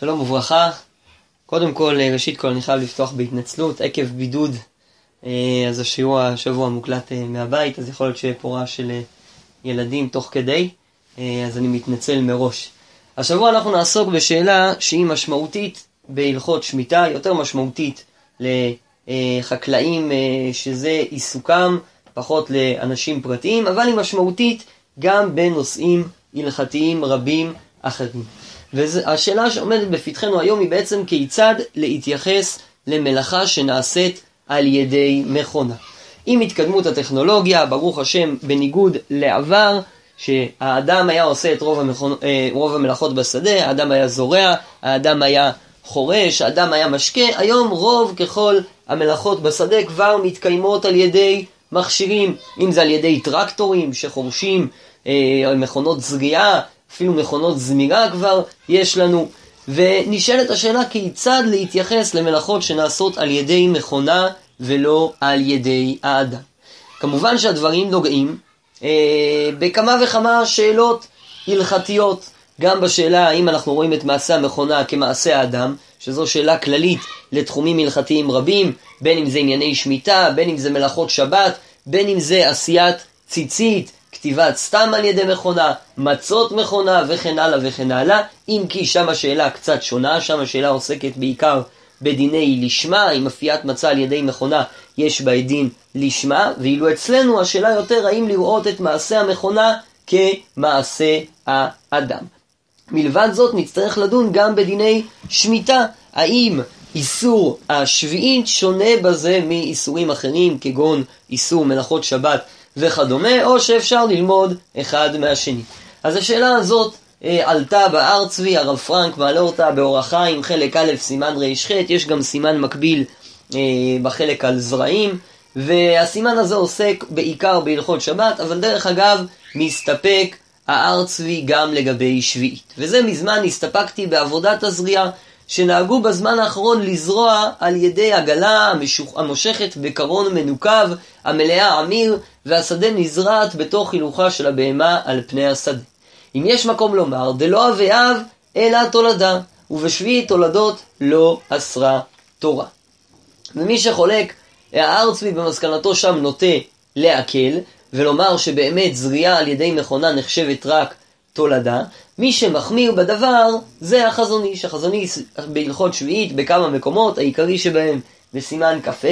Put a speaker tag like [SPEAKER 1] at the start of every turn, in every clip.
[SPEAKER 1] שלום וברכה. קודם כל, אה, ראשית כל, אני חייב לפתוח בהתנצלות עקב בידוד. אה, אז השיעור השבוע מוקלט אה, מהבית, אז יכול להיות שיהיה פה רעש של ילדים תוך כדי, אז אני מתנצל מראש. השבוע אנחנו נעסוק בשאלה שהיא משמעותית בהלכות שמיטה, יותר משמעותית לחקלאים שזה עיסוקם, פחות לאנשים פרטיים, אבל היא משמעותית גם בנושאים הלכתיים רבים אחרים. והשאלה שעומדת בפתחנו היום היא בעצם כיצד להתייחס למלאכה שנעשית על ידי מכונה. עם התקדמות הטכנולוגיה, ברוך השם, בניגוד לעבר, שהאדם היה עושה את רוב, המכונ... אה, רוב המלאכות בשדה, האדם היה זורע, האדם היה חורש, האדם היה משקה, היום רוב ככל המלאכות בשדה כבר מתקיימות על ידי מכשירים, אם זה על ידי טרקטורים שחורשים, אה, מכונות זריעה, אפילו מכונות זמירה כבר יש לנו, ונשאלת השאלה כיצד להתייחס למלאכות שנעשות על ידי מכונה ולא על ידי האדם. כמובן שהדברים נוגעים אה, בכמה וכמה שאלות הלכתיות, גם בשאלה האם אנחנו רואים את מעשה המכונה כמעשה האדם, שזו שאלה כללית לתחומים הלכתיים רבים, בין אם זה ענייני שמיטה, בין אם זה מלאכות שבת, בין אם זה עשיית ציצית, כתיבת סתם על ידי מכונה, מצות מכונה וכן הלאה וכן הלאה, אם כי שם השאלה קצת שונה, שם השאלה עוסקת בעיקר בדיני לשמה, אם אפיית מצה על ידי מכונה יש בה דין לשמה, ואילו אצלנו השאלה יותר האם לראות את מעשה המכונה כמעשה האדם. מלבד זאת נצטרך לדון גם בדיני שמיטה, האם איסור השביעית שונה בזה מאיסורים אחרים כגון איסור מלאכות שבת וכדומה, או שאפשר ללמוד אחד מהשני. אז השאלה הזאת אה, עלתה בהר צבי, הרב פרנק מעלה אותה באורח חיים, חלק א', סימן ר"ח, יש גם סימן מקביל אה, בחלק על זרעים, והסימן הזה עוסק בעיקר בהלכות שבת, אבל דרך אגב, מסתפק ההר צבי גם לגבי שביעית. וזה מזמן הסתפקתי בעבודת הזריעה. שנהגו בזמן האחרון לזרוע על ידי עגלה המושכת בקרון מנוקב, המלאה עמיר, והשדה נזרעת בתוך הילוכה של הבהמה על פני השדה. אם יש מקום לומר, דלא אבי אב, אלא תולדה, ובשביעי תולדות לא אסרה תורה. ומי שחולק, ההר צבי במסקנתו שם נוטה להקל, ולומר שבאמת זריעה על ידי מכונה נחשבת רק תולדה. מי שמחמיר בדבר זה החזון איש. החזון איש בהלכות שביעית בכמה מקומות, העיקרי שבהם בסימן כ"ה,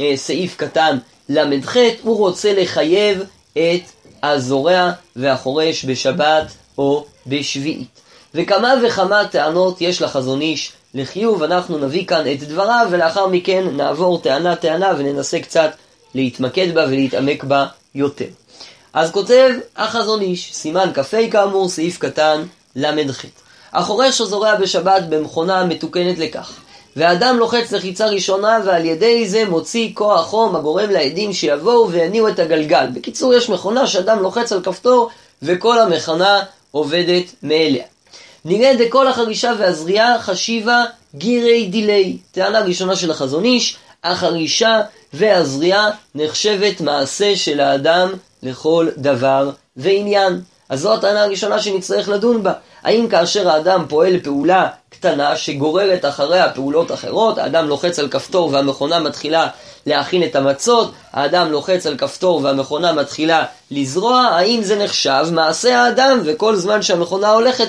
[SPEAKER 1] אה, סעיף קטן ל"ח, הוא רוצה לחייב את הזורע והחורש בשבת או בשביעית. וכמה וכמה טענות יש לחזון איש לחיוב, אנחנו נביא כאן את דבריו, ולאחר מכן נעבור טענה-טענה וננסה קצת להתמקד בה ולהתעמק בה יותר. אז כותב החזון איש, סימן כ"ה כאמור, סעיף קטן ל"ח. החורש הזורע בשבת במכונה מתוקנת לכך, והאדם לוחץ לחיצה ראשונה ועל ידי זה מוציא כוח חום הגורם לעדים שיבואו ויניעו את הגלגל. בקיצור, יש מכונה שאדם לוחץ על כפתור וכל המכונה עובדת מאליה. נראה דכל החרישה והזריעה חשיבה גירי דילי. טענה ראשונה של החזון איש, החרישה והזריעה נחשבת מעשה של האדם לכל דבר ועניין. אז זו הטענה הראשונה שנצטרך לדון בה. האם כאשר האדם פועל פעולה קטנה שגוררת אחריה פעולות אחרות, האדם לוחץ על כפתור והמכונה מתחילה להכין את המצות, האדם לוחץ על כפתור והמכונה מתחילה לזרוע, האם זה נחשב מעשה האדם, וכל זמן שהמכונה הולכת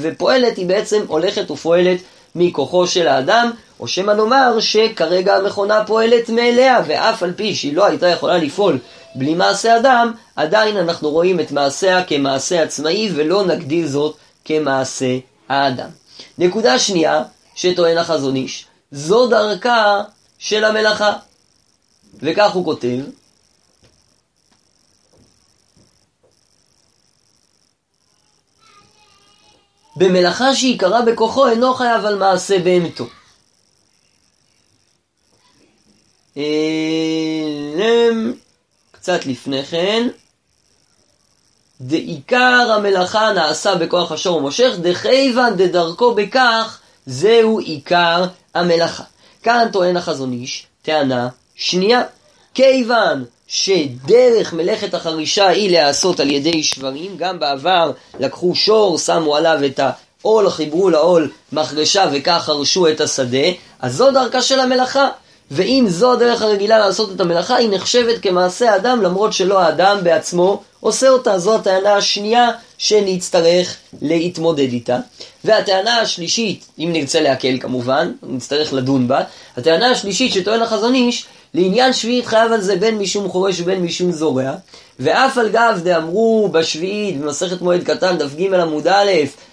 [SPEAKER 1] ופועלת, היא בעצם הולכת ופועלת מכוחו של האדם, או שמא נאמר שכרגע המכונה פועלת מאליה, ואף על פי שהיא לא הייתה יכולה לפעול בלי מעשה אדם, עדיין אנחנו רואים את מעשיה כמעשה עצמאי ולא נגדיר זאת כמעשה האדם. נקודה שנייה שטוען החזון איש, זו דרכה של המלאכה. וכך הוא כותב, במלאכה שעיקרה בכוחו אינו חייב על מעשה בהמתו. קצת לפני כן, דעיקר המלאכה נעשה בכוח השור ומושך, דכיוון דדרכו בכך, זהו עיקר המלאכה. כאן טוען החזון איש, טענה שנייה, כיוון שדרך מלאכת החרישה היא להיעשות על ידי שברים, גם בעבר לקחו שור, שמו עליו את עול חיברו לעול מחרשה וכך חרשו את השדה, אז זו דרכה של המלאכה. ואם זו הדרך הרגילה לעשות את המלאכה, היא נחשבת כמעשה אדם למרות שלא האדם בעצמו עושה אותה. זו הטענה השנייה שנצטרך להתמודד איתה. והטענה השלישית, אם נרצה להקל כמובן, נצטרך לדון בה, הטענה השלישית שטוען החזון איש, לעניין שביעית חייב על זה בין משום חורש ובין משום זורע, ואף על גב דאמרו בשביעית, במסכת מועד קטן, דף ג' עמוד א',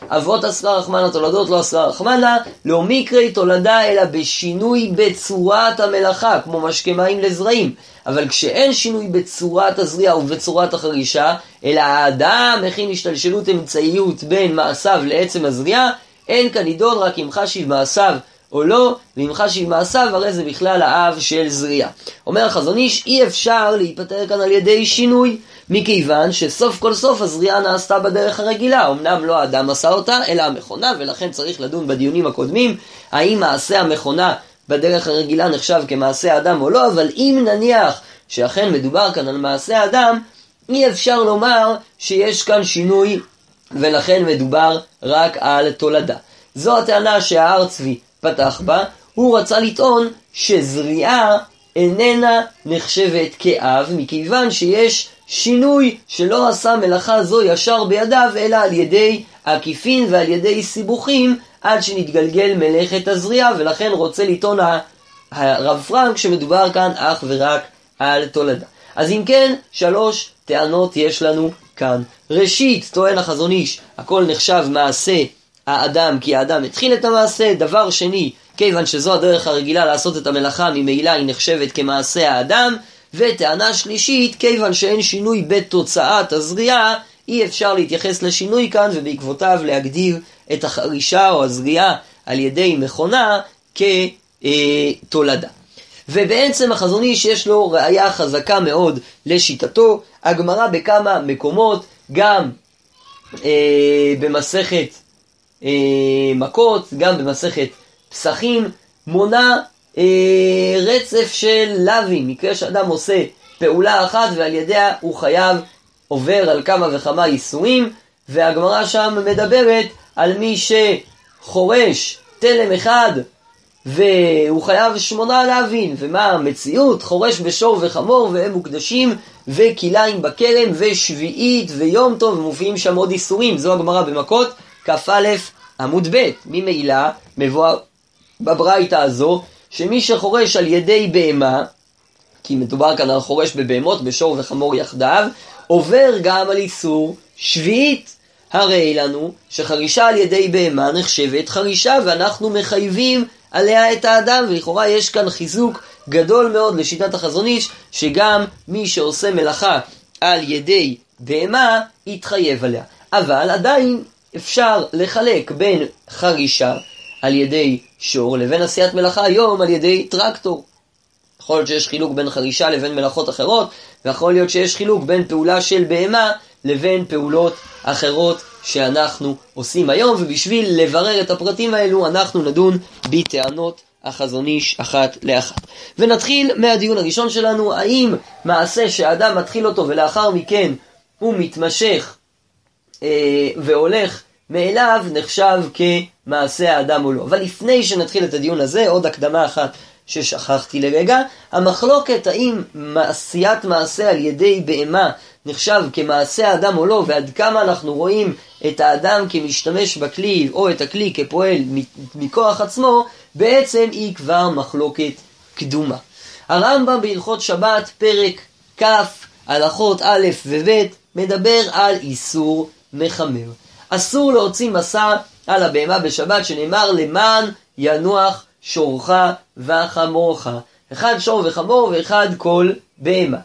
[SPEAKER 1] אבות אסרה רחמנה תולדות לא אסרה רחמנה, לא מקרי תולדה אלא בשינוי בצורת המלאכה, כמו משקה מים לזרעים. אבל כשאין שינוי בצורת הזריעה ובצורת החרישה, אלא האדם מכין השתלשלות אמצעיות בין מעשיו לעצם הזריעה, אין כאן נידון רק אם חשיב מעשיו או לא, ואם חשיב מעשיו, הרי זה בכלל האב של זריעה. אומר החזון איש, אי אפשר להיפטר כאן על ידי שינוי, מכיוון שסוף כל סוף הזריעה נעשתה בדרך הרגילה. אמנם לא האדם עשה אותה, אלא המכונה, ולכן צריך לדון בדיונים הקודמים, האם מעשה המכונה בדרך הרגילה נחשב כמעשה האדם או לא, אבל אם נניח שאכן מדובר כאן על מעשה האדם, אי אפשר לומר שיש כאן שינוי, ולכן מדובר רק על תולדה. זו הטענה שההר צבי פתח בה, הוא רצה לטעון שזריעה איננה נחשבת כאב, מכיוון שיש שינוי שלא עשה מלאכה זו ישר בידיו, אלא על ידי עקיפין ועל ידי סיבוכים, עד שנתגלגל מלאכת הזריעה, ולכן רוצה לטעון הרב פרנק שמדובר כאן אך ורק על תולדה. אז אם כן, שלוש טענות יש לנו כאן. ראשית, טוען החזון איש, הכל נחשב מעשה האדם כי האדם התחיל את המעשה, דבר שני, כיוון שזו הדרך הרגילה לעשות את המלאכה, ממילא היא נחשבת כמעשה האדם, וטענה שלישית, כיוון שאין שינוי בתוצאת הזריעה, אי אפשר להתייחס לשינוי כאן, ובעקבותיו להגדיר את החרישה או הזריעה על ידי מכונה כתולדה. ובעצם החזון איש יש לו ראייה חזקה מאוד לשיטתו, הגמרא בכמה מקומות, גם אה, במסכת אה, מכות, גם במסכת פסחים, מונה אה, רצף של לאווים, מקרה שאדם עושה פעולה אחת ועל ידיה הוא חייב עובר על כמה וכמה ייסורים, והגמרא שם מדברת על מי שחורש תלם אחד והוא חייב שמונה להבין, ומה המציאות? חורש בשור וחמור והם מוקדשים, וכליים בכרם, ושביעית ויום טוב, ומופיעים שם עוד איסורים, זו הגמרא במכות, כ"א עמוד ב', ממילא מבואר בברייתא הזו, שמי שחורש על ידי בהמה, כי מדובר כאן על חורש בבהמות, בשור וחמור יחדיו, עובר גם על איסור שביעית. הרי לנו שחרישה על ידי בהמה נחשבת חרישה ואנחנו מחייבים עליה את האדם, ולכאורה יש כאן חיזוק גדול מאוד לשיטת החזון איש, שגם מי שעושה מלאכה על ידי בהמה, יתחייב עליה. אבל עדיין אפשר לחלק בין חרישה על ידי שור לבין עשיית מלאכה היום על ידי טרקטור. יכול להיות שיש חילוק בין חרישה לבין מלאכות אחרות, ויכול להיות שיש חילוק בין פעולה של בהמה לבין פעולות אחרות שאנחנו עושים היום, ובשביל לברר את הפרטים האלו אנחנו נדון בטענות החזון איש אחת לאחת. ונתחיל מהדיון הראשון שלנו, האם מעשה שאדם מתחיל אותו ולאחר מכן הוא מתמשך והולך מאליו נחשב כמעשה האדם או לא. אבל לפני שנתחיל את הדיון הזה, עוד הקדמה אחת ששכחתי לרגע, המחלוקת האם עשיית מעשה על ידי בהמה נחשב כמעשה האדם או לא, ועד כמה אנחנו רואים את האדם כמשתמש בכלי, או את הכלי כפועל מכוח עצמו, בעצם היא כבר מחלוקת קדומה. הרמב"ם בהלכות שבת, פרק כ', הלכות א' וב', מדבר על איסור מחמר. אסור להוציא מסע על הבהמה בשבת, שנאמר למען ינוח שורך וחמורך. אחד שור וחמור ואחד כל בהמה.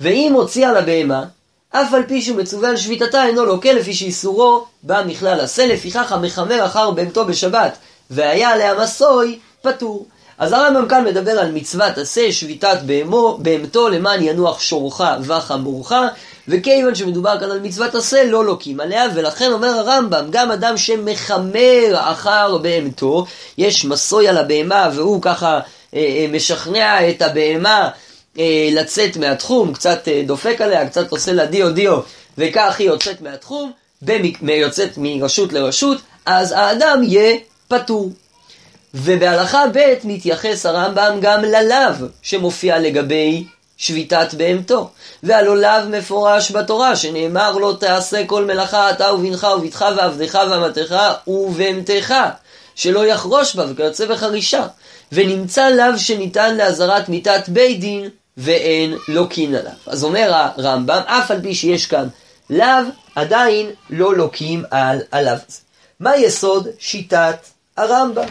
[SPEAKER 1] ואם הוציא על הבהמה, אף על פי שהוא מצווה על שביתתה אינו לוקה לפי שאיסורו בא מכלל עשה, לפיכך המחמר אחר בהמתו בשבת והיה עליה מסוי, פטור. אז הרמב"ם כאן מדבר על מצוות עשה שביתת בהמו, בהמתו למען ינוח שורך וחמורך, וכיוון שמדובר כאן על מצוות עשה, לא לוקים עליה, ולכן אומר הרמב"ם, גם אדם שמחמר אחר בהמתו, יש מסוי על הבהמה, והוא ככה אה, אה, משכנע את הבהמה אה, לצאת מהתחום, קצת אה, דופק עליה, קצת עושה לה דיו דיו, וכך היא יוצאת מהתחום, במק... יוצאת מרשות לרשות, אז האדם יהיה פטור. ובהלכה ב' מתייחס הרמב"ם גם ללאו שמופיע לגבי שביתת בהמתו. והלא לאו מפורש בתורה, שנאמר לא תעשה כל מלאכה אתה ובנך ובתך ועבדך ואמתך ובהמתך, שלא יחרוש בה וכיוצא בחרישה. ונמצא לאו שניתן לאזהרת מיתת בית דין ואין לוקין עליו. אז אומר הרמב"ם, אף על פי שיש כאן לאו, עדיין לא לוקים על הזה. מה יסוד שיטת הרמב"ם?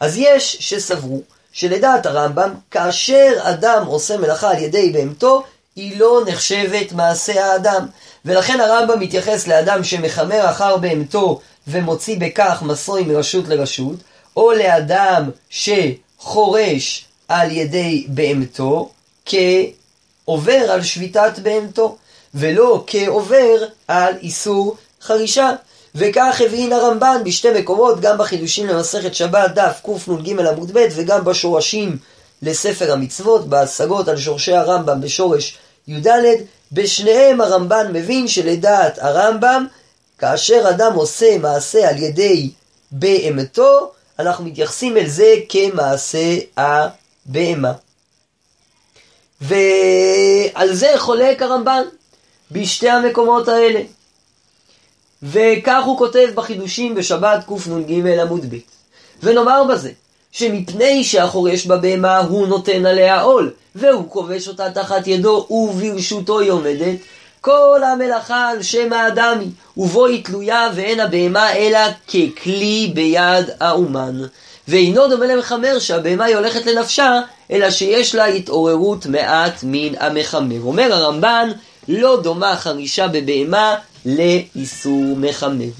[SPEAKER 1] אז יש שסברו שלדעת הרמב"ם, כאשר אדם עושה מלאכה על ידי בהמתו, היא לא נחשבת מעשה האדם. ולכן הרמב"ם מתייחס לאדם שמחמר אחר בהמתו ומוציא בכך מסוי מרשות לרשות, או לאדם שחורש על ידי בהמתו, כעובר על שביתת בהמתו, ולא כעובר על איסור חרישה. וכך הבין הרמב"ן בשתי מקומות, גם בחידושים למסכת שבת, דף קנ"ג עמוד ב', וגם בשורשים לספר המצוות, בהשגות על שורשי הרמב"ם בשורש י"ד, בשניהם הרמב"ן מבין שלדעת הרמב"ם, כאשר אדם עושה מעשה על ידי בהמתו, אנחנו מתייחסים אל זה כמעשה הבהמה. ועל זה חולק הרמב"ן בשתי המקומות האלה. וכך הוא כותב בחידושים בשבת קנ"ג עמוד ב'. ונאמר בזה, שמפני שהחורש בבהמה הוא נותן עליה עול, והוא כובש אותה תחת ידו וברשותו היא עומדת, כל המלאכה על שם האדם היא, ובו היא תלויה ואין הבהמה אלא ככלי ביד האומן. ואינו דומה למחמר שהבהמה היא הולכת לנפשה, אלא שיש לה התעוררות מעט מן המחמר. אומר הרמב"ן, לא דומה חרישה בבהמה לאיסור מחמר.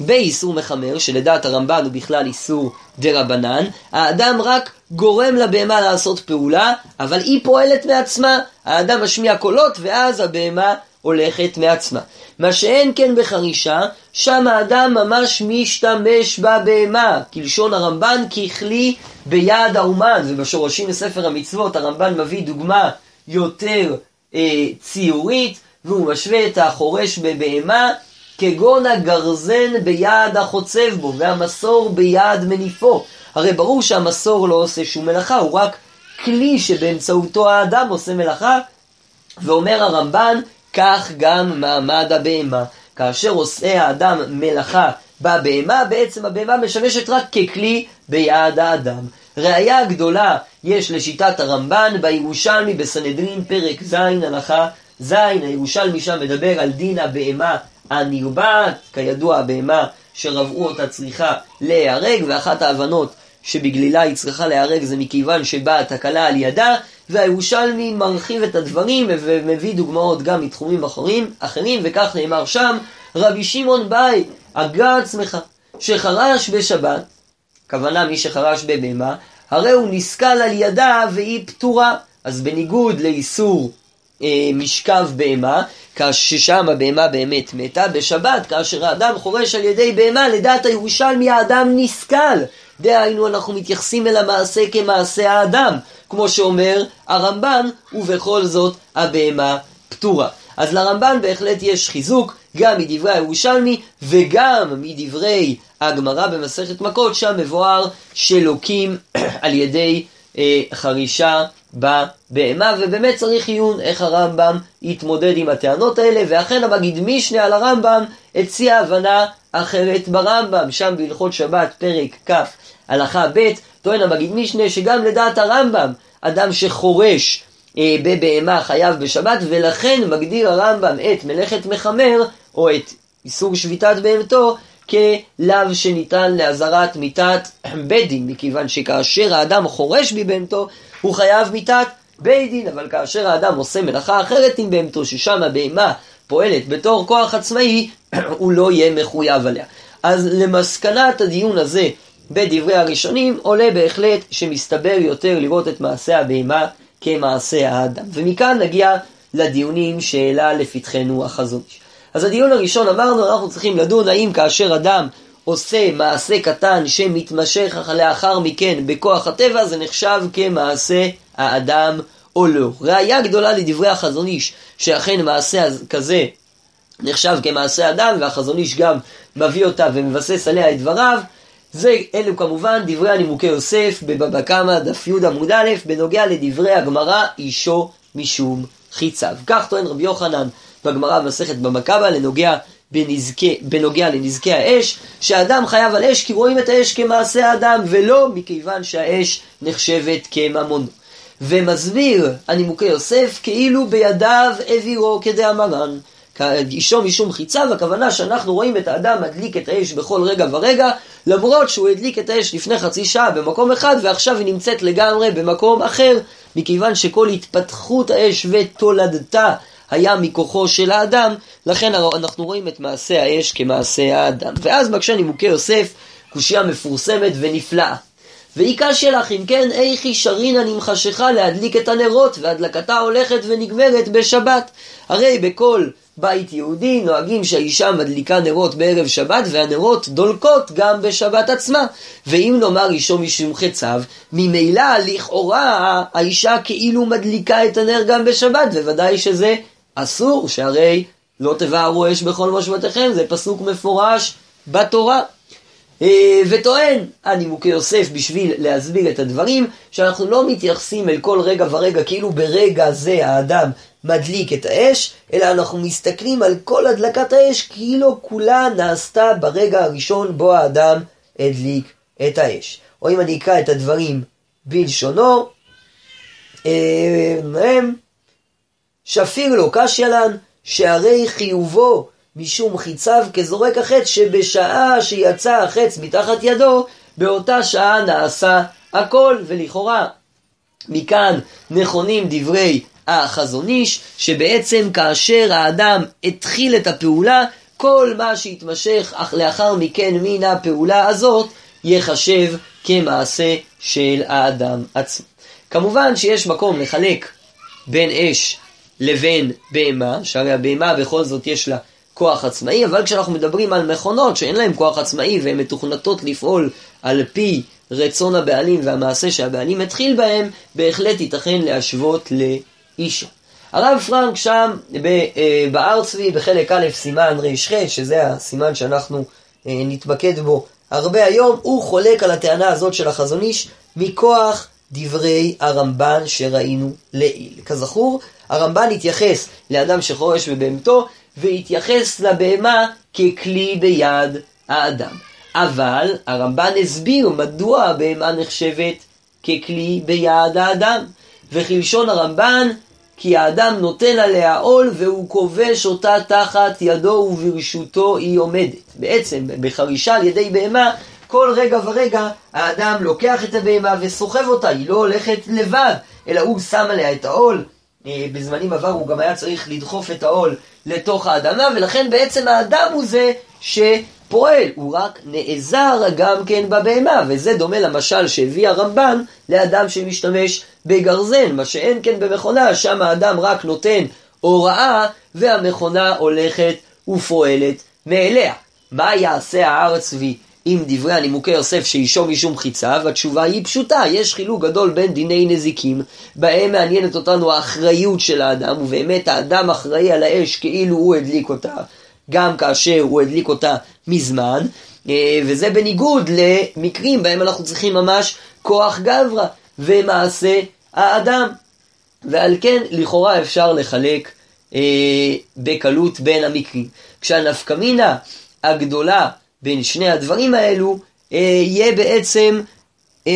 [SPEAKER 1] באיסור מחמר, שלדעת הרמב"ן הוא בכלל איסור דה רבנן, האדם רק גורם לבהמה לעשות פעולה, אבל היא פועלת מעצמה. האדם משמיע קולות, ואז הבהמה הולכת מעצמה. מה שאין כן בחרישה, שם האדם ממש משתמש בבהמה, כלשון הרמב"ן ככלי ביד האומן, ובשורשים בספר המצוות הרמב"ן מביא דוגמה יותר אה, ציורית, והוא משווה את החורש בבהמה כגון הגרזן ביד החוצב בו, והמסור ביד מניפו. הרי ברור שהמסור לא עושה שום מלאכה, הוא רק כלי שבאמצעותו האדם עושה מלאכה, ואומר הרמב"ן, כך גם מעמד הבהמה. כאשר עושה האדם מלאכה בבהמה, בעצם הבהמה משמשת רק ככלי ביד האדם. ראיה גדולה יש לשיטת הרמב"ן בירושלמי בסנהדרין פרק ז' הלכה ז', הירושלמי שם מדבר על דין הבהמה הנרבעת, כידוע הבהמה שרבעו אותה צריכה להיהרג, ואחת ההבנות שבגלילה היא צריכה להיהרג זה מכיוון שבאה תקלה על ידה, והירושלמי מרחיב את הדברים ומביא דוגמאות גם מתחומים אחרים, אחרים וכך נאמר שם, רבי שמעון ביי, הגה עצמך, שחרש בשבת, כוונה מי שחרש בבהמה, הרי הוא נסכל על ידה והיא פטורה. אז בניגוד לאיסור משכב בהמה, ששם הבהמה באמת מתה, בשבת, כאשר האדם חורש על ידי בהמה, לדעת הירושלמי האדם נסכל. דהיינו, אנחנו מתייחסים אל המעשה כמעשה האדם, כמו שאומר הרמב"ן, ובכל זאת הבהמה פטורה. אז לרמב"ן בהחלט יש חיזוק, גם מדברי הירושלמי וגם מדברי הגמרא במסכת מכות, שם מבואר שלוקים על ידי אה, חרישה בבהמה, ובאמת צריך עיון איך הרמב"ם יתמודד עם הטענות האלה, ואכן המגיד משנה על הרמב"ם הציע הבנה אחרת ברמב"ם, שם בהלכות שבת פרק כ' הלכה ב', טוען המגיד משנה שגם לדעת הרמב"ם, אדם שחורש אה, בבהמה חייב בשבת, ולכן מגדיר הרמב"ם את מלאכת מחמר, או את איסור שביתת בהמתו, כלאו שניתן לאזהרת מיתת בית דין, מכיוון שכאשר האדם חורש בבהמתו, הוא חייב מיתת בית דין, אבל כאשר האדם עושה מלאכה אחרת עם בהמתו, ששם הבהמה פועלת בתור כוח עצמאי, הוא לא יהיה מחויב עליה. אז למסקנת הדיון הזה בדברי הראשונים, עולה בהחלט שמסתבר יותר לראות את מעשה הבהמה כמעשה האדם. ומכאן נגיע לדיונים שהעלה לפתחנו החזון. אז הדיון הראשון אמרנו, אנחנו צריכים לדון האם כאשר אדם עושה מעשה קטן שמתמשך לאחר מכן בכוח הטבע, זה נחשב כמעשה האדם או לא. ראיה גדולה לדברי החזון איש, שאכן מעשה כזה נחשב כמעשה אדם, והחזון איש גם מביא אותה ומבסס עליה את דבריו. זה, אלו כמובן דברי הנימוקי יוסף בבבא קמא, דף י עמוד א', בנוגע לדברי הגמרא, אישו משום חיציו. כך טוען רבי יוחנן בגמרא במסכת בבא קמא, לנוגע בנזקי, בנוגע לנזקי האש, שהאדם חייב על אש כי רואים את האש כמעשה האדם, ולא מכיוון שהאש נחשבת כממון. ומסביר הנימוקי יוסף כאילו בידיו העבירו כדאמרן. אישו משום חיציו, הכוונה שאנחנו רואים את האדם מדליק את האש בכל רגע ורגע, למרות שהוא הדליק את האש לפני חצי שעה במקום אחד, ועכשיו היא נמצאת לגמרי במקום אחר, מכיוון שכל התפתחות האש ותולדתה היה מכוחו של האדם, לכן אנחנו רואים את מעשה האש כמעשה האדם. ואז מקשה נימוקי יוסף, קושייה מפורסמת ונפלאה. והיא קשיא לך, אם כן, איכי שרינה נמחשכה להדליק את הנרות, והדלקתה הולכת ונגמרת בשבת. הרי בכל בית יהודי נוהגים שהאישה מדליקה נרות בערב שבת, והנרות דולקות גם בשבת עצמה. ואם נאמר אישו משום חציו, ממילא לכאורה האישה כאילו מדליקה את הנר גם בשבת, וודאי שזה אסור, שהרי לא תבערו אש בכל מושבתיכם, זה פסוק מפורש בתורה. אה, וטוען הנימוקי יוסף בשביל להסביר את הדברים, שאנחנו לא מתייחסים אל כל רגע ורגע כאילו ברגע זה האדם מדליק את האש, אלא אנחנו מסתכלים על כל הדלקת האש כאילו כולה נעשתה ברגע הראשון בו האדם הדליק את האש. או אם אני אקרא את הדברים בלשונו, אה, הם שפיר לו קשיא לן, שהרי חיובו משום חיציו כזורק החץ, שבשעה שיצא החץ מתחת ידו, באותה שעה נעשה הכל, ולכאורה מכאן נכונים דברי החזון איש, שבעצם כאשר האדם התחיל את הפעולה, כל מה שהתמשך אך לאחר מכן מן הפעולה הזאת, ייחשב כמעשה של האדם עצמו. כמובן שיש מקום לחלק בין אש לבין בהמה, שהרי הבהמה בכל זאת יש לה כוח עצמאי, אבל כשאנחנו מדברים על מכונות שאין להן כוח עצמאי והן מתוכנתות לפעול על פי רצון הבעלים והמעשה שהבעלים התחיל בהם, בהחלט ייתכן להשוות לאישה. הרב פרנק שם אה, בהר צבי בחלק א' סימן ר"ח, שזה הסימן שאנחנו אה, נתמקד בו הרבה היום, הוא חולק על הטענה הזאת של החזון איש מכוח דברי הרמב"ן שראינו לעיל. כזכור, הרמב"ן התייחס לאדם שחורש בבהמתו, והתייחס לבהמה ככלי ביד האדם. אבל הרמב"ן הסביר מדוע הבהמה נחשבת ככלי ביד האדם. וכלשון הרמב"ן, כי האדם נוטל עליה עול והוא כובש אותה תחת ידו וברשותו היא עומדת. בעצם, בחרישה על ידי בהמה, כל רגע ורגע האדם לוקח את הבהמה וסוחב אותה, היא לא הולכת לבד, אלא הוא שם עליה את העול. אה, בזמנים עבר הוא גם היה צריך לדחוף את העול לתוך האדמה, ולכן בעצם האדם הוא זה שפועל, הוא רק נעזר גם כן בבהמה, וזה דומה למשל שהביא הרמב"ן לאדם שמשתמש בגרזן, מה שאין כן במכונה, שם האדם רק נותן הוראה, והמכונה הולכת ופועלת מאליה. מה יעשה הארץ צבי עם דברי הנימוקי יוסף שאישו משום חיצה, והתשובה היא פשוטה, יש חילוק גדול בין דיני נזיקים, בהם מעניינת אותנו האחריות של האדם, ובאמת האדם אחראי על האש כאילו הוא הדליק אותה, גם כאשר הוא הדליק אותה מזמן, אה, וזה בניגוד למקרים בהם אנחנו צריכים ממש כוח גברא ומעשה האדם. ועל כן לכאורה אפשר לחלק אה, בקלות בין המקרים. כשהנפקמינה הגדולה בין שני הדברים האלו אה, יהיה בעצם אה,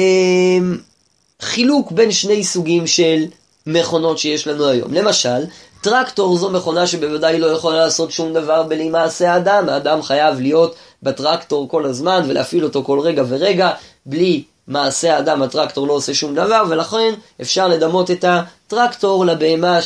[SPEAKER 1] חילוק בין שני סוגים של מכונות שיש לנו היום. למשל, טרקטור זו מכונה שבוודאי לא יכולה לעשות שום דבר בלי מעשה האדם. האדם חייב להיות בטרקטור כל הזמן ולהפעיל אותו כל רגע ורגע. בלי מעשה האדם הטרקטור לא עושה שום דבר, ולכן אפשר לדמות את הטרקטור לבהמה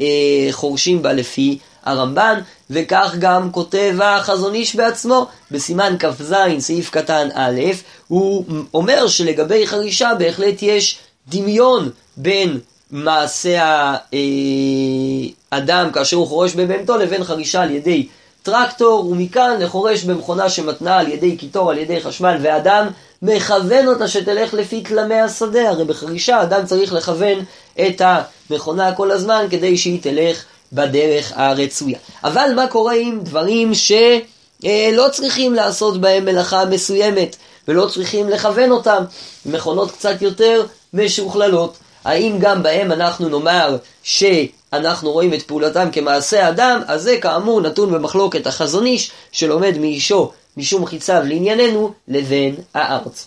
[SPEAKER 1] שחורשים בה לפי הרמב"ן, וכך גם כותב החזון איש בעצמו, בסימן כ"ז, סעיף קטן א', הוא אומר שלגבי חרישה בהחלט יש דמיון בין מעשה האדם כאשר הוא חורש בבהמתו לבין חרישה על ידי טרקטור, ומכאן לחורש במכונה שמתנה על ידי קיטור, על ידי חשמל, ואדם מכוון אותה שתלך לפי תלמי השדה, הרי בחרישה אדם צריך לכוון את המכונה כל הזמן כדי שהיא תלך בדרך הרצויה. אבל מה קורה עם דברים שלא צריכים לעשות בהם מלאכה מסוימת ולא צריכים לכוון אותם? מכונות קצת יותר משוכללות. האם גם בהם אנחנו נאמר שאנחנו רואים את פעולתם כמעשה אדם? אז זה כאמור נתון במחלוקת החזון איש שלומד מאישו משום חיציו לענייננו לבין הארץ.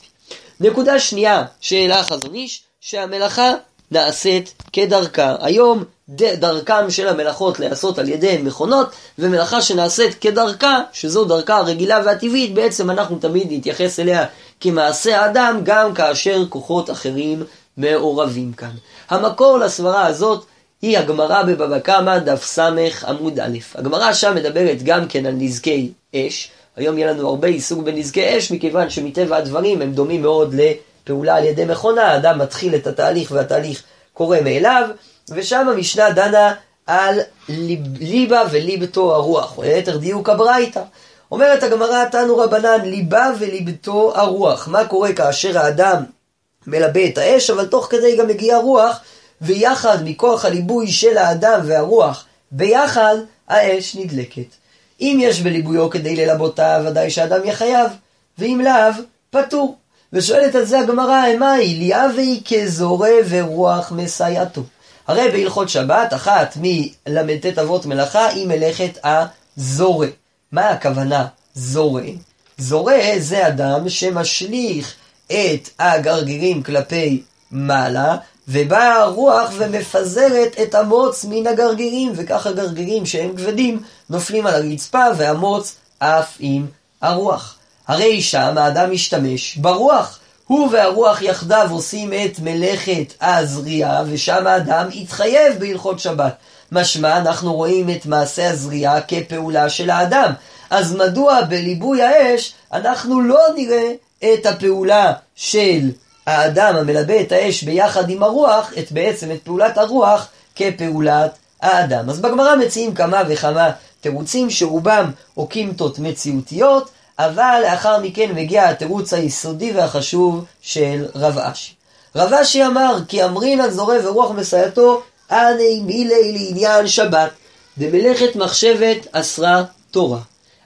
[SPEAKER 1] נקודה שנייה שהעלה החזון איש, שהמלאכה נעשית כדרכה. היום דרכם של המלאכות להיעשות על ידי מכונות, ומלאכה שנעשית כדרכה, שזו דרכה הרגילה והטבעית, בעצם אנחנו תמיד נתייחס אליה כמעשה האדם, גם כאשר כוחות אחרים מעורבים כאן. המקור לסברה הזאת היא הגמרא בבבא קמא, דף ס' עמוד א'. הגמרא שם מדברת גם כן על נזקי אש. היום יהיה לנו הרבה עיסוק בנזקי אש, מכיוון שמטבע הדברים הם דומים מאוד לפעולה על ידי מכונה. האדם מתחיל את התהליך והתהליך קורה מאליו, ושם המשנה דנה על ליבה וליבתו הרוח, או ליתר דיוק הברייתא. אומרת הגמרא, תנו רבנן, ליבה וליבתו הרוח. מה קורה כאשר האדם מלבה את האש, אבל תוך כדי גם מגיעה רוח, ויחד מכוח הליבוי של האדם והרוח, ביחד האש נדלקת. אם יש בליבויו כדי ללבותה, ודאי שאדם יהיה חייב, ואם לאו, פטור. ושואלת על זה הגמרא, מהי? ליאבי כזורע ורוח מסייעתו. הרי בהלכות שבת, אחת מל"ט אבות מלאכה היא מלאכת הזורע. מה הכוונה זורע? זורע זה אדם שמשליך את הגרגירים כלפי מעלה, ובאה הרוח ומפזרת את המוץ מן הגרגירים, וכך הגרגירים שהם כבדים נופלים על הרצפה, והמוץ עף עם הרוח. הרי שם האדם משתמש ברוח. הוא והרוח יחדיו עושים את מלאכת הזריעה, ושם האדם יתחייב בהלכות שבת. משמע אנחנו רואים את מעשה הזריעה כפעולה של האדם. אז מדוע בליבוי האש אנחנו לא נראה את הפעולה של האדם המלבה את האש ביחד עם הרוח, את בעצם את פעולת הרוח כפעולת האדם. אז בגמרא מציעים כמה וכמה תירוצים שרובם אוקימתות מציאותיות, אבל לאחר מכן מגיע התירוץ היסודי והחשוב של רב אשי. רב אשי אמר כי אמרינן זורע ורוח מסייעתו אנא מילי לעניין שבת דמלאכת מחשבת אסרה תורה.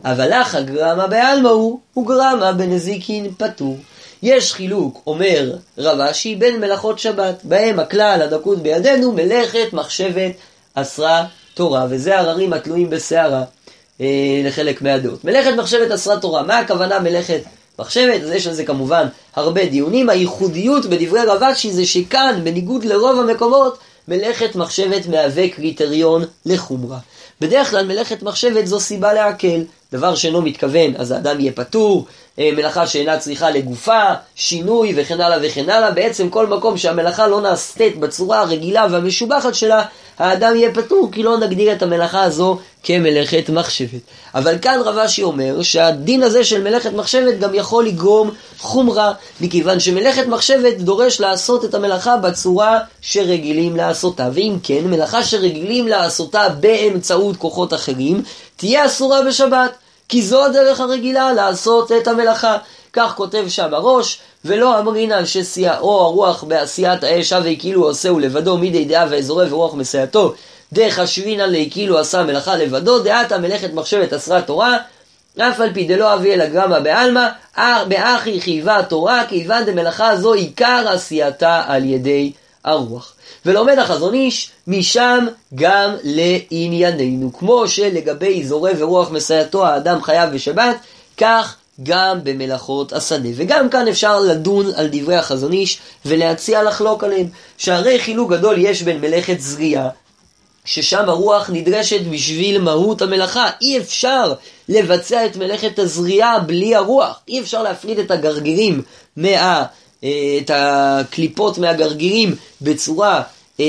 [SPEAKER 1] אבל לך הגרמה בעלמא הוא, הוא גרמה בנזיקין פטור. יש חילוק, אומר רב אשי, בין מלאכות שבת, בהם הכלל הדקות בידינו, מלאכת מחשבת אסרה תורה, וזה הררים התלויים בסערה אה, לחלק מהדעות. מלאכת מחשבת אסרה תורה, מה הכוונה מלאכת מחשבת? אז יש על זה כמובן הרבה דיונים. הייחודיות בדברי רב אשי זה שכאן, בניגוד לרוב המקומות, מלאכת מחשבת מהווה קריטריון לחומרה. בדרך כלל מלאכת מחשבת זו סיבה להקל. דבר שאינו מתכוון, אז האדם יהיה פטור, אה, מלאכה שאינה צריכה לגופה, שינוי וכן הלאה וכן הלאה. בעצם כל מקום שהמלאכה לא נעשית בצורה הרגילה והמשובחת שלה, האדם יהיה פטור, כי לא נגדיר את המלאכה הזו כמלאכת מחשבת. אבל כאן רב אשי אומר שהדין הזה של מלאכת מחשבת גם יכול לגרום חומרה, מכיוון שמלאכת מחשבת דורש לעשות את המלאכה בצורה שרגילים לעשותה. ואם כן, מלאכה שרגילים לעשותה באמצעות כוחות אחרים, תהיה אסורה בשבת. כי זו הדרך הרגילה לעשות את המלאכה. כך כותב שם הראש, ולא אמרינן ששיאו הרוח בעשיית האש הווה כאילו עושהו לבדו מידי דעה ואזורי ורוח מסייעתו דחשבינן לי כאילו עשה מלאכה לבדו דעתה מלאכת מחשבת אסרה תורה אף על פי דלא אביא אלא גרמה בעלמא באחי חייבה תורה כיוון דמלאכה זו עיקר עשייתה על ידי הרוח. ולומד החזון איש משם גם לענייננו. כמו שלגבי זורע ורוח מסייעתו האדם חייב בשבת, כך גם במלאכות השדה. וגם כאן אפשר לדון על דברי החזון איש ולהציע לחלוק עליהם. שהרי חילוק גדול יש בין מלאכת זריעה, ששם הרוח נדרשת בשביל מהות המלאכה. אי אפשר לבצע את מלאכת הזריעה בלי הרוח. אי אפשר להפריד את הגרגירים מה... אה, את הקליפות מהגרגירים בצורה אה,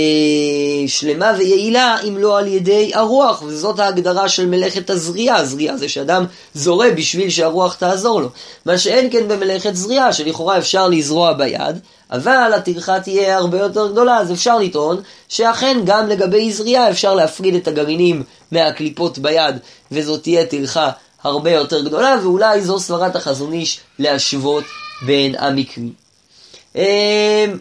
[SPEAKER 1] שלמה ויעילה אם לא על ידי הרוח, וזאת ההגדרה של מלאכת הזריעה. זריעה זה שאדם זורע בשביל שהרוח תעזור לו. מה שאין כן במלאכת זריעה, שלכאורה אפשר לזרוע ביד, אבל הטרחה תהיה הרבה יותר גדולה, אז אפשר לטעון שאכן גם לגבי זריעה אפשר להפריד את הגרעינים מהקליפות ביד, וזאת תהיה טרחה הרבה יותר גדולה, ואולי זו סברת החזון איש להשוות בין המקרים. אמ,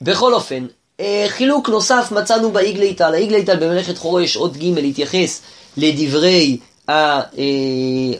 [SPEAKER 1] בכל אופן, אה, חילוק נוסף מצאנו באיגליטל, האיגליטל במלאכת חורש עוד ג' התייחס לדברי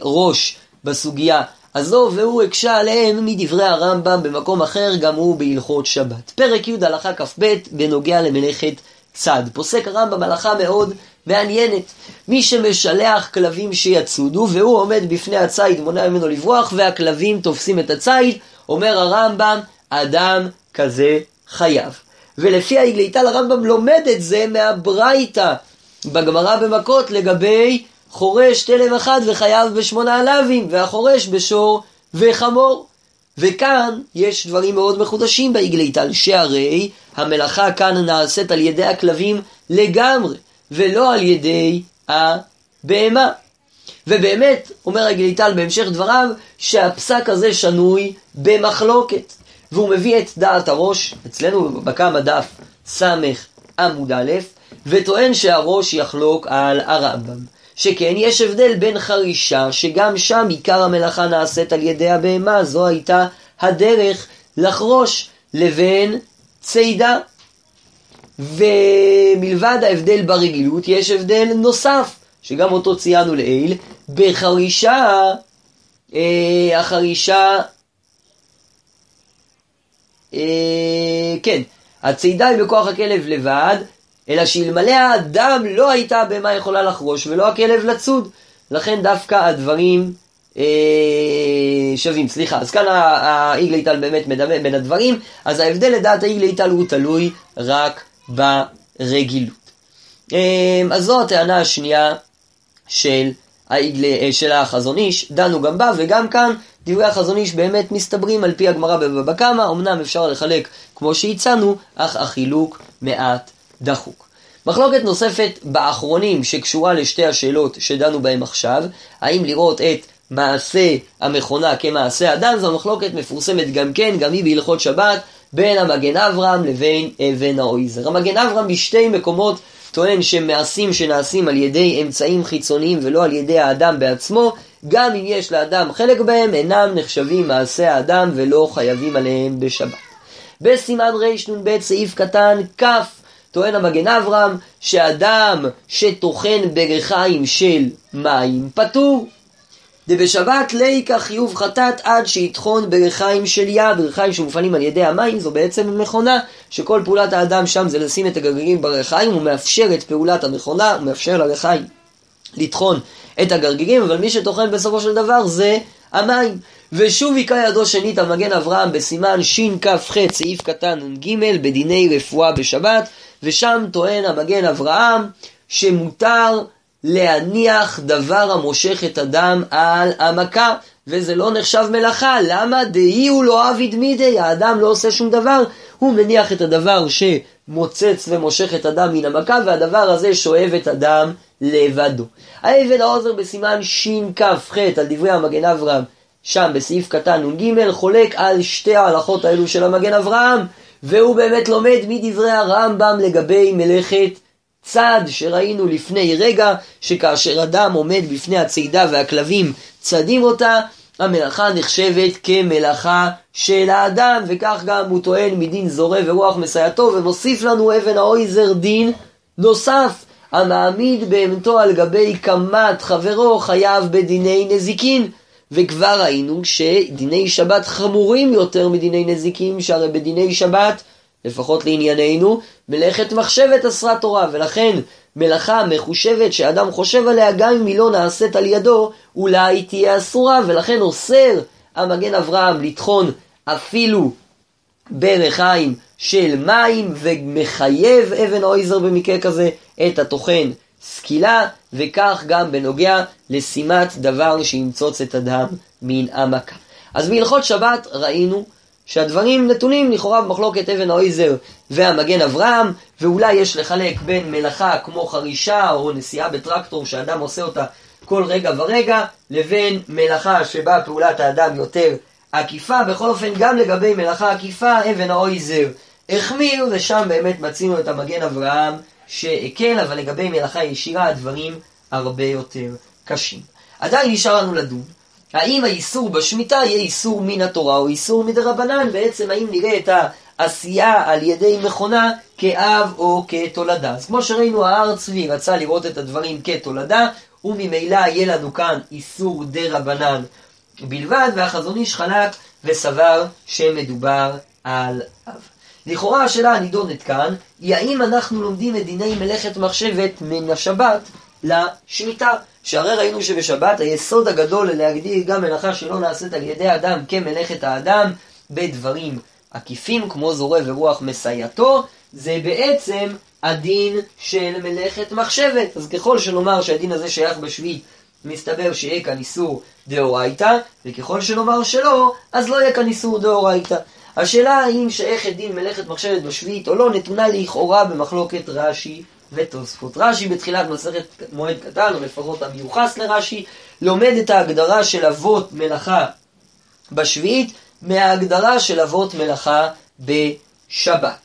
[SPEAKER 1] הראש בסוגיה הזו, והוא הקשה עליהם מדברי הרמב"ם במקום אחר, גם הוא בהלכות שבת. פרק י' הלכה כ"ב בנוגע למלאכת צד. פוסק הרמב"ם הלכה מאוד מעניינת. מי שמשלח כלבים שיצודו, והוא עומד בפני הציד, מונע ממנו לברוח, והכלבים תופסים את הציד, אומר הרמב"ם, אדם כזה חייב. ולפי האיגליטל הרמב"ם לומד את זה מהברייתא בגמרא במכות לגבי חורש תלם אחד וחייב בשמונה עלבים, והחורש בשור וחמור. וכאן יש דברים מאוד מחודשים באיגליטל, שהרי המלאכה כאן נעשית על ידי הכלבים לגמרי, ולא על ידי הבהמה. ובאמת, אומר הגליטל בהמשך דבריו, שהפסק הזה שנוי במחלוקת. והוא מביא את דעת הראש, אצלנו בכמה דף ס' עמוד א', וטוען שהראש יחלוק על הרמב"ם. שכן יש הבדל בין חרישה, שגם שם עיקר המלאכה נעשית על ידי הבהמה, זו הייתה הדרך לחרוש, לבין צידה. ומלבד ההבדל ברגילות, יש הבדל נוסף, שגם אותו ציינו לעיל, בחרישה, אה, החרישה אה, כן, הצידה היא בכוח הכלב לבד, אלא שאלמלא האדם לא הייתה הבהמה יכולה לחרוש ולא הכלב לצוד. לכן דווקא הדברים אה, שווים. סליחה, אז כאן האיגליטל באמת מדמה בין הדברים, אז ההבדל לדעת האיגליטל הוא תלוי רק ברגילות. אה, אז זו הטענה השנייה של, אה, של החזון איש, דנו גם בה, וגם כאן דברי החזון איש באמת מסתברים על פי הגמרא בבבא קמא, אמנם אפשר לחלק כמו שהצענו, אך החילוק מעט דחוק. מחלוקת נוספת באחרונים שקשורה לשתי השאלות שדנו בהן עכשיו, האם לראות את מעשה המכונה כמעשה אדם, זו מחלוקת מפורסמת גם כן, גם היא בהלכות שבת, בין המגן אברהם לבין אבן האויזר. המגן אברהם בשתי מקומות טוען שמעשים שנעשים על ידי אמצעים חיצוניים ולא על ידי האדם בעצמו, גם אם יש לאדם חלק בהם, אינם נחשבים מעשי האדם ולא חייבים עליהם בשבת. בסימן רנ"ב סעיף קטן כ' טוען המגן אברהם שאדם שטוחן ברכיים של מים פטור. דבשבת ליקה חיוב חטאת עד שיטחון ברכיים של יד, רכיים שמופעלים על ידי המים זו בעצם מכונה שכל פעולת האדם שם זה לשים את הגרגירים ברכיים, הוא מאפשר את פעולת המכונה, הוא מאפשר לרכיים לטחון את הגרגירים, אבל מי שטוחן בסופו של דבר זה המים. ושוב היכה ידו שנית על מגן אברהם בסימן שכ"ח סעיף קטן נ"ג בדיני רפואה בשבת, ושם טוען המגן אברהם שמותר להניח דבר המושך את הדם על המכה, וזה לא נחשב מלאכה, למה? דהי הוא לא עביד מידי, האדם לא עושה שום דבר, הוא מניח את הדבר שמוצץ ומושך את הדם מן המכה, והדבר הזה שואב את הדם לבדו. האבן העוזר בסימן שכ"ח על דברי המגן אברהם, שם בסעיף קטן נ"ג, חולק על שתי ההלכות האלו של המגן אברהם, והוא באמת לומד מדברי הרמב"ם לגבי מלאכת צד שראינו לפני רגע, שכאשר אדם עומד בפני הצידה והכלבים צדים אותה, המלאכה נחשבת כמלאכה של האדם, וכך גם הוא טוען מדין זורע ורוח מסייעתו, ומוסיף לנו אבן האויזר דין נוסף, המעמיד בהמתו על גבי קמת חברו חייב בדיני נזיקין. וכבר ראינו שדיני שבת חמורים יותר מדיני נזיקים, שהרי בדיני שבת, לפחות לענייננו, מלאכת מחשבת אסרה תורה, ולכן מלאכה מחושבת שאדם חושב עליה, גם אם היא לא נעשית על ידו, אולי תהיה אסורה, ולכן אוסר המגן אברהם לטחון אפילו ברכיים של מים, ומחייב אבן אויזר במקרה כזה את הטוחן סקילה, וכך גם בנוגע לשימת דבר שימצוץ את הדם מן המכה. אז בהלכות שבת ראינו שהדברים נתונים לכאורה במחלוקת אבן האויזר והמגן אברהם, ואולי יש לחלק בין מלאכה כמו חרישה או נסיעה בטרקטור שאדם עושה אותה כל רגע ורגע, לבין מלאכה שבה פעולת האדם יותר עקיפה. בכל אופן, גם לגבי מלאכה עקיפה, אבן האויזר החמיר, ושם באמת מצינו את המגן אברהם שהקל, אבל לגבי מלאכה ישירה הדברים הרבה יותר קשים. עדיין נשאר לנו לדון, האם האיסור בשמיטה יהיה איסור מן התורה או איסור מדרבנן, בעצם האם נראה את עשייה על ידי מכונה כאב או כתולדה. אז כמו שראינו, ההר צבי רצה לראות את הדברים כתולדה, וממילא יהיה לנו כאן איסור דה רבנן בלבד, והחזון איש חלק וסבר שמדובר על אב. לכאורה השאלה הנידונת כאן, היא האם אנחנו לומדים את דיני מלאכת מחשבת מן השבת לשמיטה. שהרי ראינו שבשבת היסוד הגדול להגדיר גם מלאכה שלא נעשית על ידי אדם כמלאכת האדם בדברים עקיפים כמו זורע ורוח מסייעתו, זה בעצם הדין של מלאכת מחשבת. אז ככל שנאמר שהדין הזה שייך בשביעית, מסתבר שיהיה כאן איסור דאורייתא, וככל שנאמר שלא, אז לא יהיה כאן איסור דאורייתא. השאלה האם שייכת דין מלאכת מחשבת בשביעית או לא, נתונה לכאורה במחלוקת רש"י ותוספות. רש"י בתחילת מסכת מועד קטן, או לפחות המיוחס לרש"י, לומד את ההגדרה של אבות מלאכה בשביעית מההגדרה של אבות מלאכה בשבת.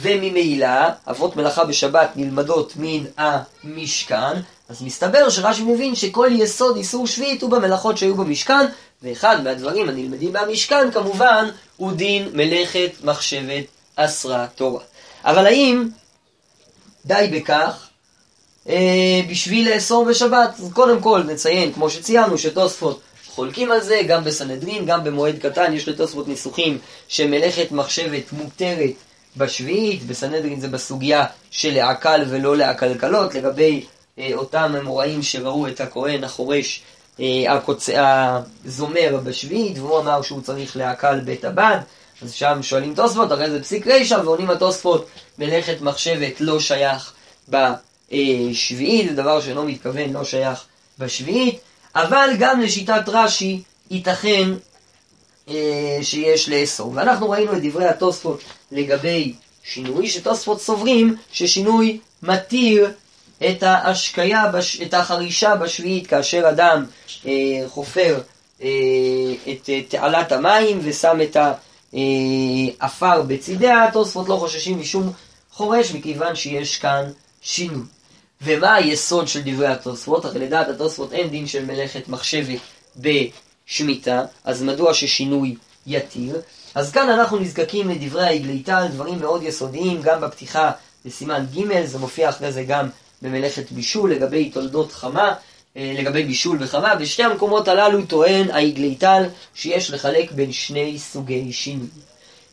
[SPEAKER 1] וממילא, אבות מלאכה בשבת נלמדות מן המשכן, אז מסתבר שרש"י מבין שכל יסוד איסור שביעית הוא במלאכות שהיו במשכן, ואחד מהדברים הנלמדים מהמשכן כמובן הוא דין מלאכת מחשבת אסרה תורה. אבל האם די בכך אה, בשביל לאסור בשבת? אז קודם כל נציין, כמו שציינו, שתוספות חולקים על זה, גם בסנהדרין, גם במועד קטן, יש לתוספות ניסוחים שמלאכת מחשבת מותרת בשביעית, בסנהדרין זה בסוגיה של לעקל ולא לעקלקלות, לגבי אה, אותם אמוראים שראו את הכהן החורש אה, הקוצ... הזומר בשביעית, והוא אמר שהוא צריך לעקל בית הבד, אז שם שואלים תוספות, הרי זה פסיק רישא, ועונים התוספות, מלאכת מחשבת לא שייך בשביעית, זה דבר שאינו מתכוון, לא שייך בשביעית, אבל גם לשיטת רש"י ייתכן אה, שיש לאסור. ואנחנו ראינו את דברי התוספות לגבי שינוי, שתוספות סוברים ששינוי מתיר את ההשקיה, בש... את החרישה בשביעית, כאשר אדם אה, חופר אה, את אה, תעלת המים ושם את העפר אה, בצידיה, התוספות לא חוששים משום חורש, מכיוון שיש כאן שינוי. ומה היסוד של דברי התוספות? הרי לדעת התוספות אין דין של מלאכת מחשבת בשמיטה, אז מדוע ששינוי יתיר? אז כאן אנחנו נזקקים לדברי האגליטל, דברים מאוד יסודיים, גם בפתיחה בסימן ג', זה מופיע אחרי זה גם במלאכת בישול, לגבי תולדות חמה, לגבי בישול וחמה. בשתי המקומות הללו טוען האיגליטל שיש לחלק בין שני סוגי שינוי.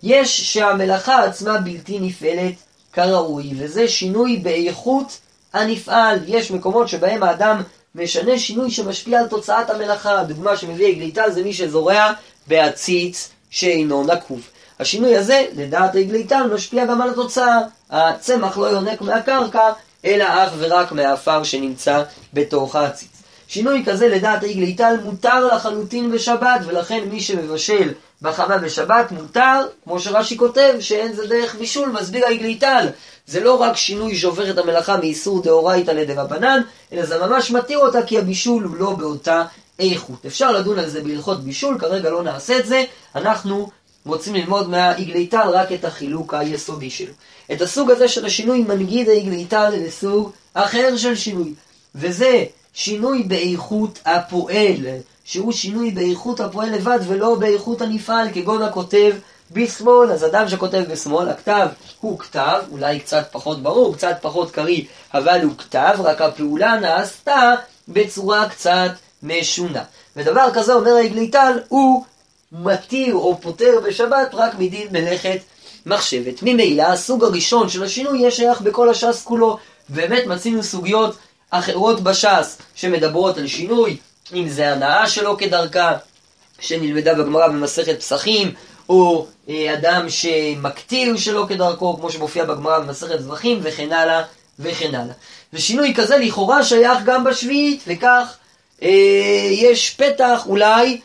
[SPEAKER 1] יש שהמלאכה עצמה בלתי נפעלת כראוי, וזה שינוי באיכות הנפעל. יש מקומות שבהם האדם משנה שינוי שמשפיע על תוצאת המלאכה. הדוגמה שמביא איגליטל זה מי שזורע בעציץ שאינו נקוב. השינוי הזה, לדעת איגליטל, משפיע גם על התוצאה. הצמח לא יונק מהקרקע, אלא אך ורק מהעפר שנמצא בתוך העציץ. שינוי כזה לדעת איג ליטל מותר לחלוטין בשבת, ולכן מי שמבשל בחמה בשבת מותר, כמו שרש"י כותב, שאין זה דרך בישול, מסביר האיג ליטל. זה לא רק שינוי שעובר את המלאכה מאיסור דאורייתא לדרבנן, אלא זה ממש מתיר אותה כי הבישול הוא לא באותה איכות. אפשר לדון על זה בהלכות בישול, כרגע לא נעשה את זה, אנחנו רוצים ללמוד מהאיגליטל רק את החילוק היסודי שלו. את הסוג הזה של השינוי מנגיד האיגליטל לסוג אחר של שינוי, וזה שינוי באיכות הפועל, שהוא שינוי באיכות הפועל לבד ולא באיכות הנפעל, כגון הכותב בשמאל, אז אדם שכותב בשמאל, הכתב הוא כתב, אולי קצת פחות ברור, קצת פחות קריא, אבל הוא כתב, רק הפעולה נעשתה בצורה קצת משונה. ודבר כזה, אומר האיגליטל, הוא מתיר או פוטר בשבת רק מדין מלאכת מחשבת. ממילא הסוג הראשון של השינוי יהיה שייך בכל הש"ס כולו. באמת מצינו סוגיות אחרות בש"ס שמדברות על שינוי, אם זה הנאה שלו כדרכה, שנלמדה בגמרא במסכת פסחים, או אה, אדם שמקטיר שלא כדרכו, כמו שמופיע בגמרא במסכת זבחים, וכן הלאה וכן הלאה. ושינוי כזה לכאורה שייך גם בשביעית, וכך אה, יש פתח אולי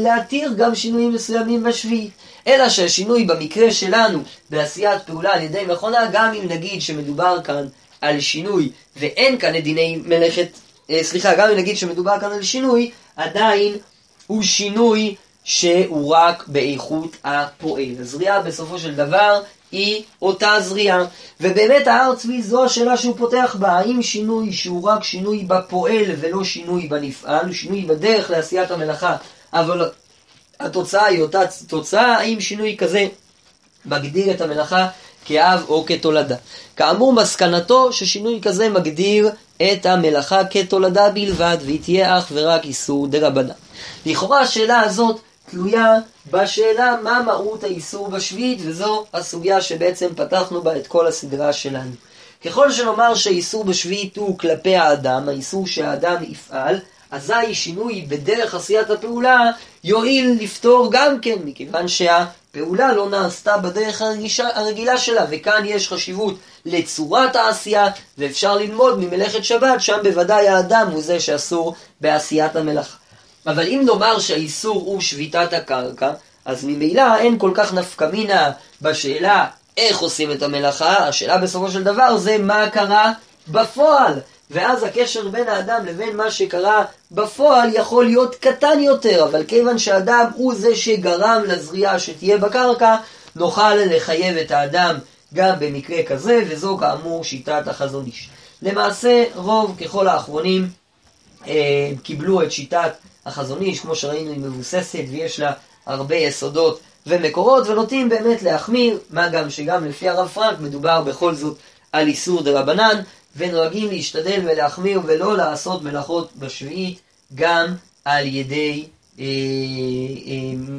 [SPEAKER 1] להתיר גם שינויים מסוימים בשביעית. אלא שהשינוי במקרה שלנו בעשיית פעולה על ידי מכונה, גם אם נגיד שמדובר כאן על שינוי ואין כאן את דיני מלאכת, אה, סליחה, גם אם נגיד שמדובר כאן על שינוי, עדיין הוא שינוי שהוא רק באיכות הפועל. הזריעה בסופו של דבר היא אותה זריעה. ובאמת ההר צבי זו השאלה שהוא פותח בה, האם שינוי שהוא רק שינוי בפועל ולא שינוי בנפעל, שינוי בדרך לעשיית המלאכה, אבל התוצאה היא אותה תוצאה, האם שינוי כזה מגדיר את המלאכה כאב או כתולדה. כאמור, מסקנתו ששינוי כזה מגדיר את המלאכה כתולדה בלבד, והיא תהיה אך ורק איסור דרבנן. לכאורה השאלה הזאת תלויה בשאלה מה מהות האיסור בשביעית, וזו הסוגיה שבעצם פתחנו בה את כל הסדרה שלנו. ככל שנאמר שהאיסור בשביעית הוא כלפי האדם, האיסור שהאדם יפעל, אזי שינוי בדרך עשיית הפעולה יועיל לפתור גם כן, מכיוון שהפעולה לא נעשתה בדרך הרגישה, הרגילה שלה, וכאן יש חשיבות לצורת העשייה, ואפשר ללמוד ממלאכת שבת, שם בוודאי האדם הוא זה שאסור בעשיית המלאכה. אבל אם נאמר שהאיסור הוא שביתת הקרקע, אז ממילא אין כל כך נפקא מינה בשאלה איך עושים את המלאכה, השאלה בסופו של דבר זה מה קרה בפועל. ואז הקשר בין האדם לבין מה שקרה בפועל יכול להיות קטן יותר, אבל כיוון שהאדם הוא זה שגרם לזריעה שתהיה בקרקע, נוכל לחייב את האדם גם במקרה כזה, וזו כאמור שיטת החזון איש. למעשה, רוב ככל האחרונים אה, קיבלו את שיטת החזון איש, כמו שראינו, היא מבוססת ויש לה הרבה יסודות ומקורות, ונוטים באמת להחמיר, מה גם שגם לפי הרב פרנק מדובר בכל זאת על איסור דה רבנן, ונוהגים להשתדל ולהחמיר ולא לעשות מלאכות בשביעית גם על ידי אה, אה,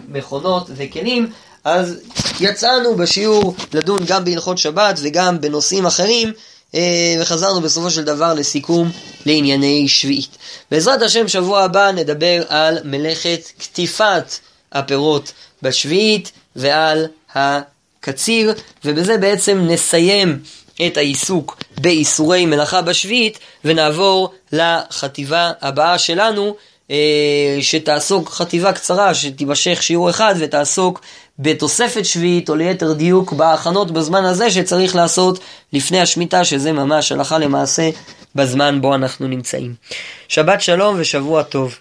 [SPEAKER 1] מכונות וכלים. אז יצאנו בשיעור לדון גם בהלכות שבת וגם בנושאים אחרים, אה, וחזרנו בסופו של דבר לסיכום לענייני שביעית. בעזרת השם שבוע הבא נדבר על מלאכת קטיפת הפירות בשביעית ועל הקציר, ובזה בעצם נסיים את העיסוק באיסורי מלאכה בשביעית, ונעבור לחטיבה הבאה שלנו, אה, שתעסוק חטיבה קצרה, שתימשך שיעור אחד, ותעסוק בתוספת שביעית, או ליתר דיוק בהכנות בזמן הזה שצריך לעשות לפני השמיטה, שזה ממש הלכה למעשה בזמן בו אנחנו נמצאים. שבת שלום ושבוע טוב.